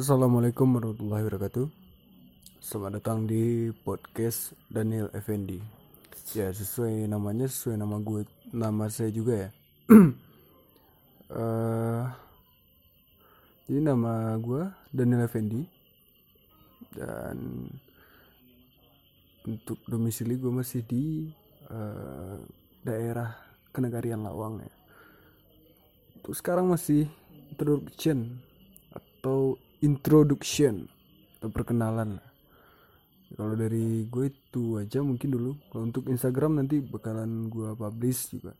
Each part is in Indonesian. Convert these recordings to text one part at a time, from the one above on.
Assalamualaikum warahmatullahi wabarakatuh. Selamat datang di podcast Daniel Effendi. Ya sesuai namanya sesuai nama gue Nama saya juga ya. Uh, Jadi nama gue Daniel Effendi. Dan Untuk domisili gue masih di uh, Daerah Kenegarian Lawang ya. Untuk sekarang masih introduction Atau introduction atau perkenalan. Kalau dari gue itu aja mungkin dulu. Kalau untuk Instagram nanti bakalan gue publish juga.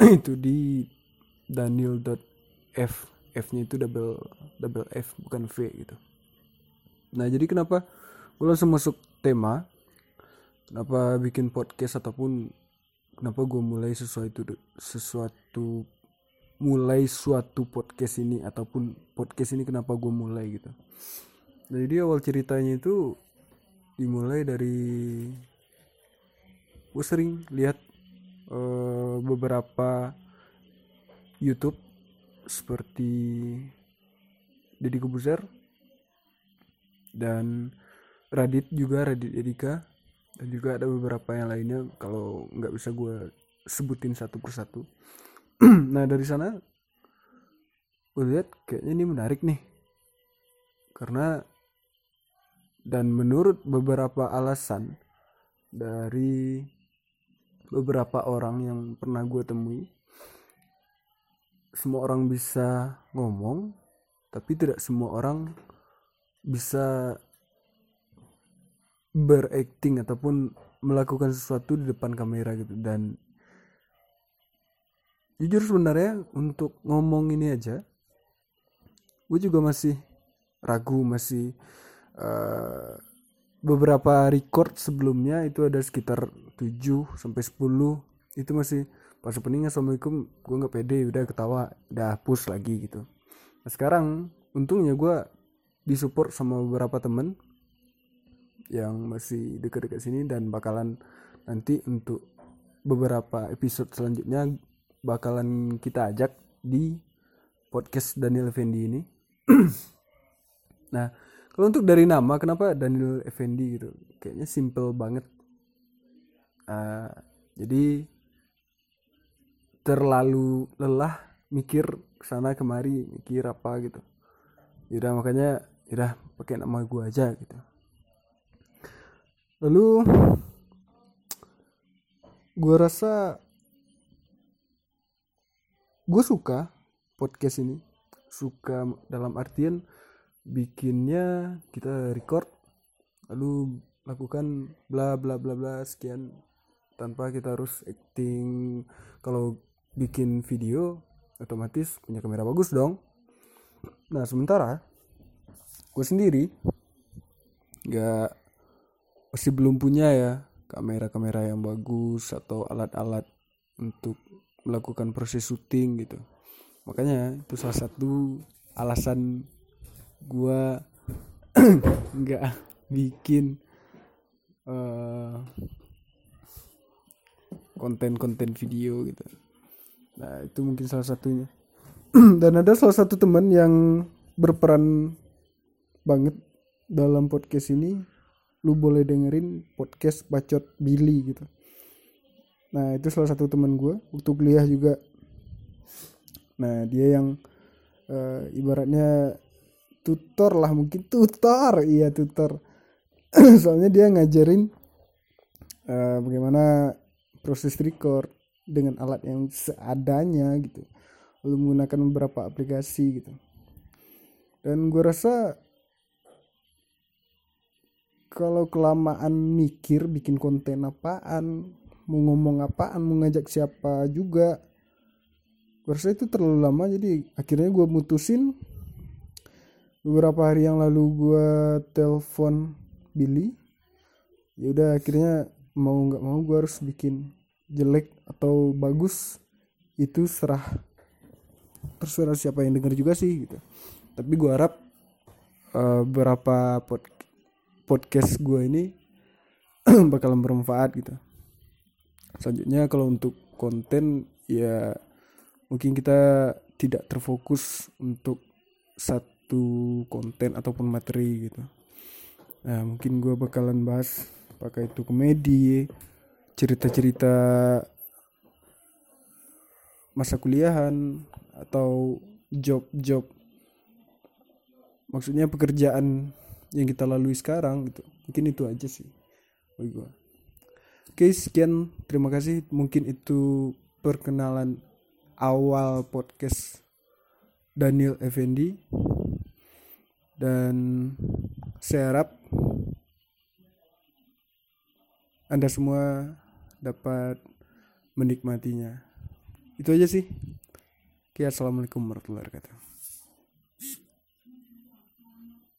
Itu di daniel.f f. Nya itu double double f bukan v gitu. Nah jadi kenapa gue langsung masuk tema? Kenapa bikin podcast ataupun kenapa gue mulai sesuatu sesuatu mulai suatu podcast ini ataupun podcast ini kenapa gue mulai gitu. Jadi awal ceritanya itu dimulai dari gue sering lihat uh, beberapa YouTube seperti Deddy Kebuzer dan Radit juga Radit Edika dan juga ada beberapa yang lainnya. Kalau nggak bisa gue sebutin satu persatu nah dari sana gue lihat kayaknya ini menarik nih. Karena dan menurut beberapa alasan dari beberapa orang yang pernah gue temui semua orang bisa ngomong tapi tidak semua orang bisa berakting ataupun melakukan sesuatu di depan kamera gitu. Dan jujur sebenarnya untuk ngomong ini aja gue juga masih ragu masih uh, beberapa record sebelumnya itu ada sekitar 7 sampai 10 itu masih pas opening assalamualaikum. Gue nggak pede udah ketawa udah push lagi gitu. Nah sekarang untungnya gue disupport sama beberapa temen yang masih dekat-dekat sini dan bakalan nanti untuk beberapa episode selanjutnya bakalan kita ajak di podcast Daniel Effendi ini. nah, kalau untuk dari nama, kenapa Daniel Effendi gitu? Kayaknya simple banget. Uh, jadi terlalu lelah mikir sana kemari, mikir apa gitu. Yaudah makanya, yaudah pakai nama gue aja gitu. Lalu, gue rasa gue suka podcast ini. Suka dalam artian bikinnya kita record lalu lakukan bla bla bla bla sekian tanpa kita harus acting. Kalau bikin video otomatis punya kamera bagus dong. Nah sementara gue sendiri nggak masih belum punya ya kamera-kamera yang bagus atau alat-alat untuk melakukan proses syuting gitu. Makanya itu salah satu alasan gua nggak bikin konten konten-konten video gitu. Nah itu mungkin salah satunya. Dan ada salah satu teman yang berperan banget dalam podcast ini. Lu boleh dengerin podcast bacot Billy gitu nah itu salah satu teman gue waktu kuliah juga. Nah dia yang uh, ibaratnya tutor lah mungkin tutor. Iya tutor. Soalnya dia ngajarin uh, bagaimana proses record dengan alat yang seadanya gitu. Lalu menggunakan beberapa aplikasi gitu. Dan gue rasa kalau kelamaan mikir bikin konten apaan mau ngomong apaan mau ngajak siapa juga. Gue itu terlalu lama jadi akhirnya gue mutusin. Beberapa hari yang lalu gue telepon Billy. Ya udah akhirnya mau nggak mau gue harus bikin jelek atau bagus itu serah. Terserah siapa yang denger juga sih gitu. Tapi gue harap uh, beberapa pod podcast gue ini bakalan bermanfaat gitu selanjutnya kalau untuk konten ya mungkin kita tidak terfokus untuk satu konten ataupun materi gitu. Nah mungkin gue bakalan bahas pakai itu komedi cerita-cerita masa kuliahan atau job-job maksudnya pekerjaan yang kita lalui sekarang gitu. Mungkin itu aja sih bagi gue oke sekian. Terima kasih. Mungkin itu perkenalan awal podcast Daniel Effendi. Dan saya harap anda semua dapat menikmatinya. Itu aja sih. Oke, assalamualaikum warahmatullahi wabarakatuh